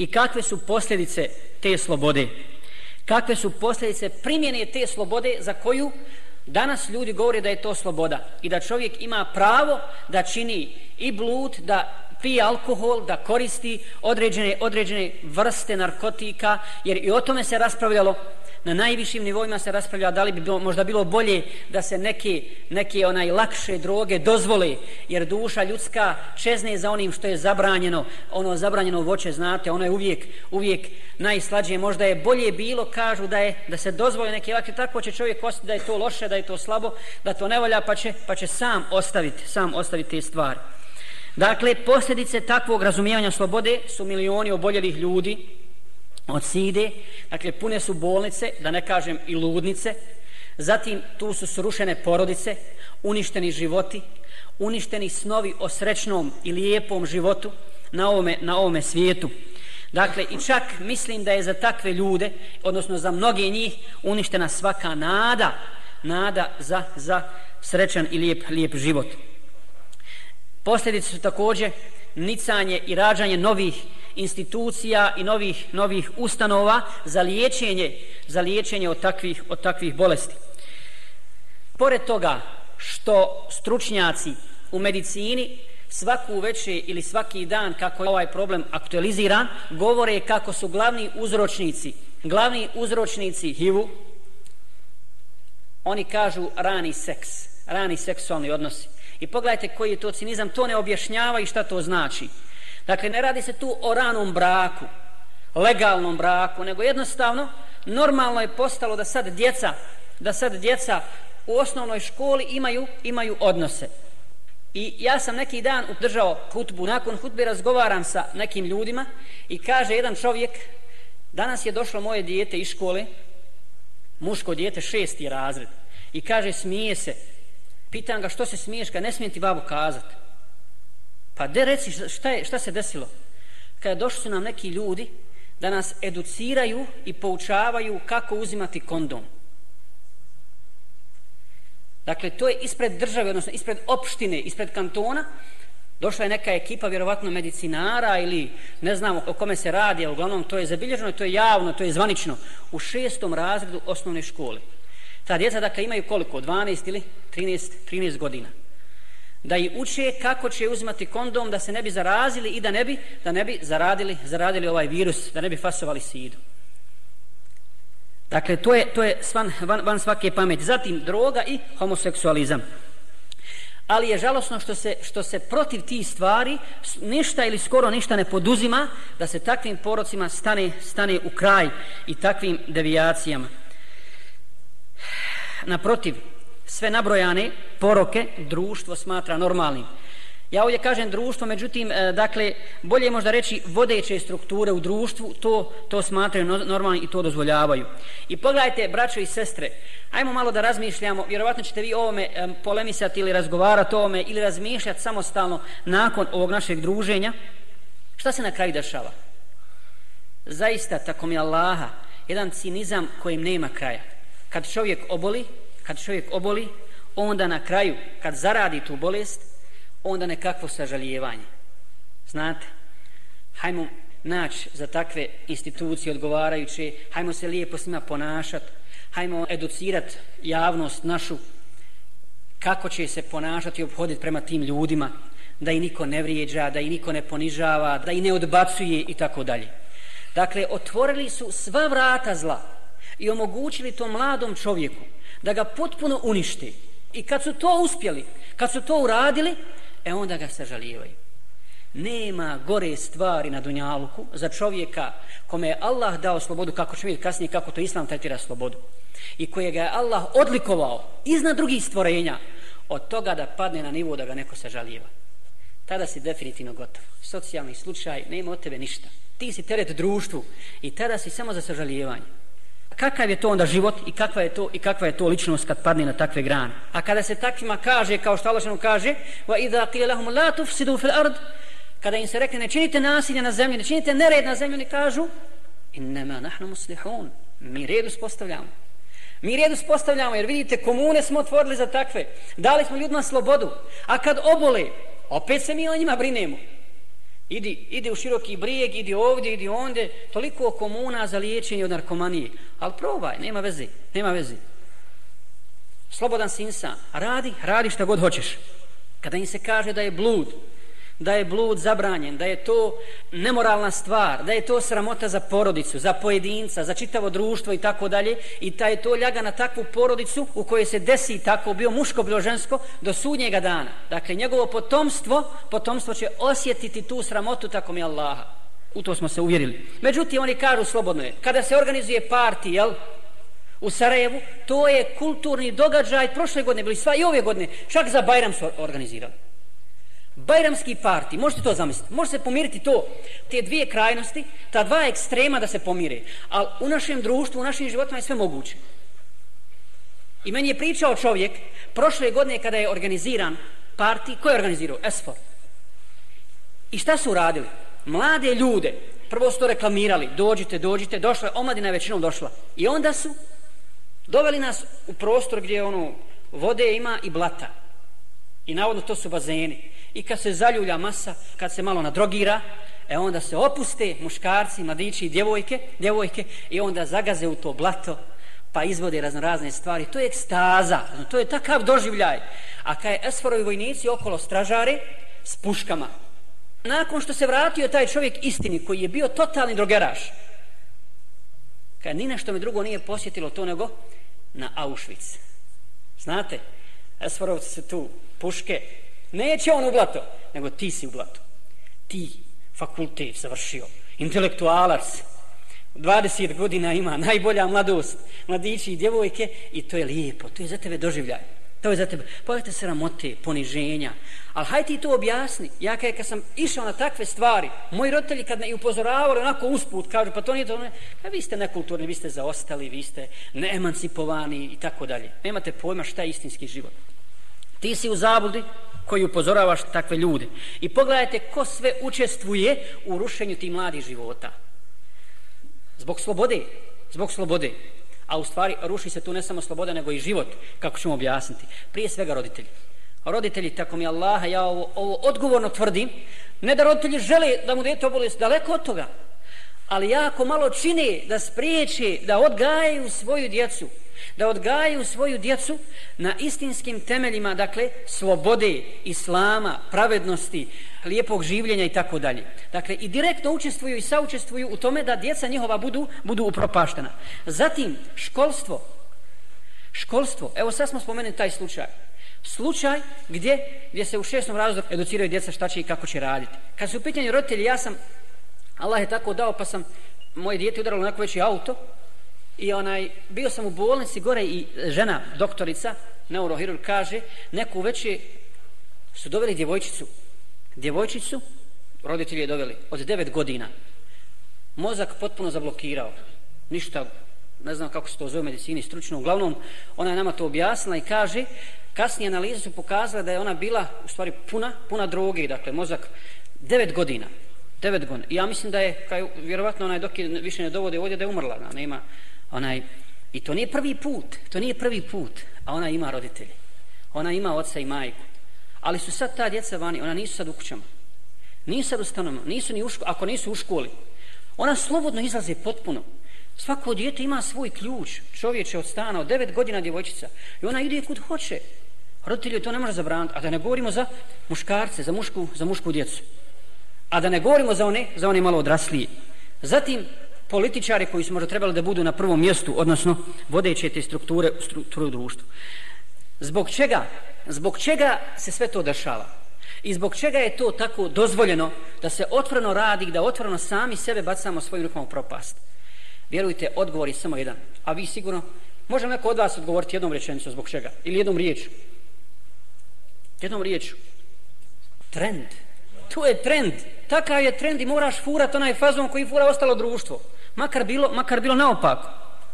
i kakve su posljedice te slobode. Kakve su posljedice primjene te slobode za koju danas ljudi govore da je to sloboda i da čovjek ima pravo da čini i blud, da pije alkohol, da koristi određene, određene vrste narkotika, jer i o tome se raspravljalo na najvišim nivoima se raspravlja da li bi bilo, možda bilo bolje da se neke, neke onaj lakše droge dozvole, jer duša ljudska čezne za onim što je zabranjeno, ono zabranjeno voće, znate, ono je uvijek, uvijek najslađije, možda je bolje bilo, kažu da je da se dozvole neke lakše, tako će čovjek ostati da je to loše, da je to slabo, da to ne volja, pa će, pa će sam ostaviti, sam ostaviti te stvari. Dakle, posljedice takvog razumijevanja slobode su milioni oboljelih ljudi od side, dakle, pune su bolnice, da ne kažem i ludnice, zatim tu su srušene porodice, uništeni životi, uništeni snovi o srećnom i lijepom životu na ovome, na ovome svijetu. Dakle, i čak mislim da je za takve ljude, odnosno za mnoge njih, uništena svaka nada, nada za, za srećan i lijep, lijep život. Posljedice su također nicanje i rađanje novih institucija i novih novih ustanova za liječenje za liječenje od takvih od takvih bolesti. Pored toga što stručnjaci u medicini svaku veče ili svaki dan kako je ovaj problem aktualiziran, govore kako su glavni uzročnici, glavni uzročnici HIV-u, oni kažu rani seks, rani seksualni odnosi. I pogledajte koji je to cinizam, to ne objašnjava i šta to znači. Dakle, ne radi se tu o ranom braku, legalnom braku, nego jednostavno normalno je postalo da sad djeca, da sad djeca u osnovnoj školi imaju, imaju odnose. I ja sam neki dan udržao hutbu, nakon hutbe razgovaram sa nekim ljudima i kaže jedan čovjek, danas je došlo moje dijete iz škole, muško dijete, šesti razred, i kaže, smije se, Pitan ga što se smiješ kad ne smijem ti babu kazat. Pa de reci šta, je, šta se desilo? Kada došli su nam neki ljudi da nas educiraju i poučavaju kako uzimati kondom. Dakle, to je ispred države, odnosno ispred opštine, ispred kantona. Došla je neka ekipa, vjerovatno medicinara ili ne znamo o kome se radi, ali uglavnom to je zabilježeno, to je javno, to je zvanično, u šestom razredu osnovne škole. Ta djeca dakle imaju koliko? 12 ili 13, 13 godina. Da i uče kako će uzimati kondom da se ne bi zarazili i da ne bi, da ne bi zaradili, zaradili ovaj virus, da ne bi fasovali sidu. Dakle, to je, to je svan, van, van svake pameti. Zatim, droga i homoseksualizam. Ali je žalosno što se, što se protiv tih stvari ništa ili skoro ništa ne poduzima da se takvim porocima stane, stane u kraj i takvim devijacijama naprotiv, sve nabrojane poroke društvo smatra normalnim. Ja ovdje kažem društvo, međutim, e, dakle, bolje je možda reći vodeće strukture u društvu, to, to smatraju normalno i to dozvoljavaju. I pogledajte, braćo i sestre, ajmo malo da razmišljamo, vjerovatno ćete vi ovome e, polemisati ili razgovarati o ovome ili razmišljati samostalno nakon ovog našeg druženja. Šta se na kraju dešava? Zaista, tako mi Allaha, jedan cinizam kojim nema kraja kad čovjek oboli, kad čovjek oboli, onda na kraju, kad zaradi tu bolest, onda nekakvo sažalijevanje. Znate, hajmo naći za takve institucije odgovarajuće, hajmo se lijepo s njima ponašati, hajmo educirat javnost našu kako će se ponašati i obhoditi prema tim ljudima, da i niko ne vrijeđa, da i niko ne ponižava, da i ne odbacuje i tako dalje. Dakle, otvorili su sva vrata zla, i omogućili to mladom čovjeku da ga potpuno uništi. I kad su to uspjeli, kad su to uradili, e onda ga sažalijevaju. Nema gore stvari na Dunjaluku za čovjeka kome je Allah dao slobodu, kako će vidjeti kasnije kako to Islam tretira slobodu, i kojega je Allah odlikovao iznad drugih stvorenja, od toga da padne na nivo da ga neko sažalijeva. Tada si definitivno gotov. Socijalni slučaj, nema od tebe ništa. Ti si teret društvu i tada si samo za sažalijevanje kakav je to onda život i kakva je to i kakva je to ličnost kad padne na takve grane. A kada se takvima kaže kao što Allah kaže: "Wa idha qila lahum la tufsidu fil ard", kada im se rekne ne činite nasilje na zemlji, ne činite nered na zemlji, oni kažu: ma nahnu muslihun". Mi red uspostavljamo. Mi red uspostavljamo jer vidite komune smo otvorili za takve. Dali smo ljudima slobodu. A kad obole, opet se mi o njima brinemo. Idi, idi u široki brijeg, idi ovdje, idi onde, toliko komuna za liječenje od narkomanije. Ali probaj, nema veze, nema veze. Slobodan si insan, radi, radi šta god hoćeš. Kada im se kaže da je blud, da je blud zabranjen, da je to nemoralna stvar, da je to sramota za porodicu, za pojedinca, za čitavo društvo i tako dalje, i ta je to ljaga na takvu porodicu u kojoj se desi tako, bio muško, bilo žensko, do sudnjega dana. Dakle, njegovo potomstvo, potomstvo će osjetiti tu sramotu tako mi Allaha. U to smo se uvjerili. Međutim, oni kažu slobodno je, kada se organizuje parti, jel, u Sarajevu, to je kulturni događaj, prošle godine bili sva i ove godine, čak za Bajram su organizirali. Bajramski parti, možete to zamisliti, može se pomiriti to, te dvije krajnosti, ta dva ekstrema da se pomire, ali u našem društvu, u našim životima je sve moguće. I meni je pričao čovjek, prošle godine kada je organiziran parti, ko je organizirao? Esfor. I šta su radili? Mlade ljude, prvo su to reklamirali, dođite, dođite, došla je, omladina je većinom došla. I onda su doveli nas u prostor gdje ono, vode ima i blata. I navodno to su bazeni. I kad se zaljulja masa, kad se malo nadrogira, e onda se opuste muškarci, mladići i djevojke, djevojke i onda zagaze u to blato, pa izvode razno razne stvari. To je ekstaza, znači, to je takav doživljaj. A kad je Esforovi vojnici okolo stražare s puškama, nakon što se vratio taj čovjek istini koji je bio totalni drogeraš, kad ni što mi drugo nije posjetilo to nego na Auschwitz. Znate, Esforovci se tu puške Neće on u blato, nego ti si u blato. Ti, fakultet završio, intelektualac, 20 godina ima, najbolja mladost, mladići i djevojke, i to je lijepo, to je za tebe doživljaj. To je za tebe. Pogledajte se poniženja. Ali hajde ti to objasni. Ja kad, kad sam išao na takve stvari, moji roditelji kad me i upozoravali onako usput, kažu, pa to nije to, ne, pa vi ste nekulturni, vi ste zaostali, vi ste neemancipovani i tako dalje. Nemate pojma šta je istinski život. Ti si u zabludi koji upozoravaš takve ljude. I pogledajte ko sve učestvuje u rušenju tih mladih života. Zbog slobode, zbog slobode. A u stvari ruši se tu ne samo sloboda, nego i život, kako ćemo objasniti. Prije svega roditelji. Roditelji, tako mi Allaha, ja ovo, ovo odgovorno tvrdim, ne da roditelji žele da mu dete oboli, daleko od toga, ali jako malo čine da spriječe, da odgajaju svoju djecu, da odgajaju svoju djecu na istinskim temeljima, dakle, slobode, islama, pravednosti, lijepog življenja i tako dalje. Dakle, i direktno učestvuju i saučestvuju u tome da djeca njihova budu, budu upropaštena. Zatim, školstvo. Školstvo. Evo sad smo spomenuli taj slučaj. Slučaj gdje, gdje se u šestom razlogu educiraju djeca šta će i kako će raditi. Kad su u pitanju roditelji, ja sam, Allah je tako dao, pa sam moje dijete udaralo na neko veći auto, I onaj, bio sam u bolnici gore i žena, doktorica, neurohirurg, kaže, neku veće su doveli djevojčicu. Djevojčicu, roditelji je doveli, od 9 godina. Mozak potpuno zablokirao. Ništa, ne znam kako se to zove u medicini, stručno. Uglavnom, ona je nama to objasnila i kaže, kasnije analize su pokazale da je ona bila, u stvari, puna, puna droge, dakle, mozak 9 godina. 9 godina. I ja mislim da je, kaj, vjerovatno, onaj dok je više ne dovode ovdje, da je umrla. Da, nema, onaj, i to nije prvi put, to nije prvi put, a ona ima roditelje. Ona ima oca i majku. Ali su sad ta djeca vani, ona nisu sad u kućama. Nisu sad u stanovima, nisu ni u školi, ako nisu u školi. Ona slobodno izlaze potpuno. Svako djete ima svoj ključ, čovječe od stana, od devet godina djevojčica. I ona ide kud hoće. Roditelji to ne može zabraniti. A da ne govorimo za muškarce, za mušku, za mušku djecu. A da ne govorimo za one, za one malo odraslije. Zatim, političari koji su možda trebali da budu na prvom mjestu, odnosno vodeće te strukture, strukture u društvu. Zbog čega? Zbog čega se sve to dešava? I zbog čega je to tako dozvoljeno da se otvoreno radi, da otvoreno sami sebe bacamo svojim rukama u propast? Vjerujte, odgovor je samo jedan. A vi sigurno, može neko od vas odgovoriti jednom rečenicom zbog čega? Ili jednom riječu? Jednom riječu. Trend. To je trend. Takav je trend i moraš furati onaj fazon koji fura ostalo društvo makar bilo, makar bilo naopako.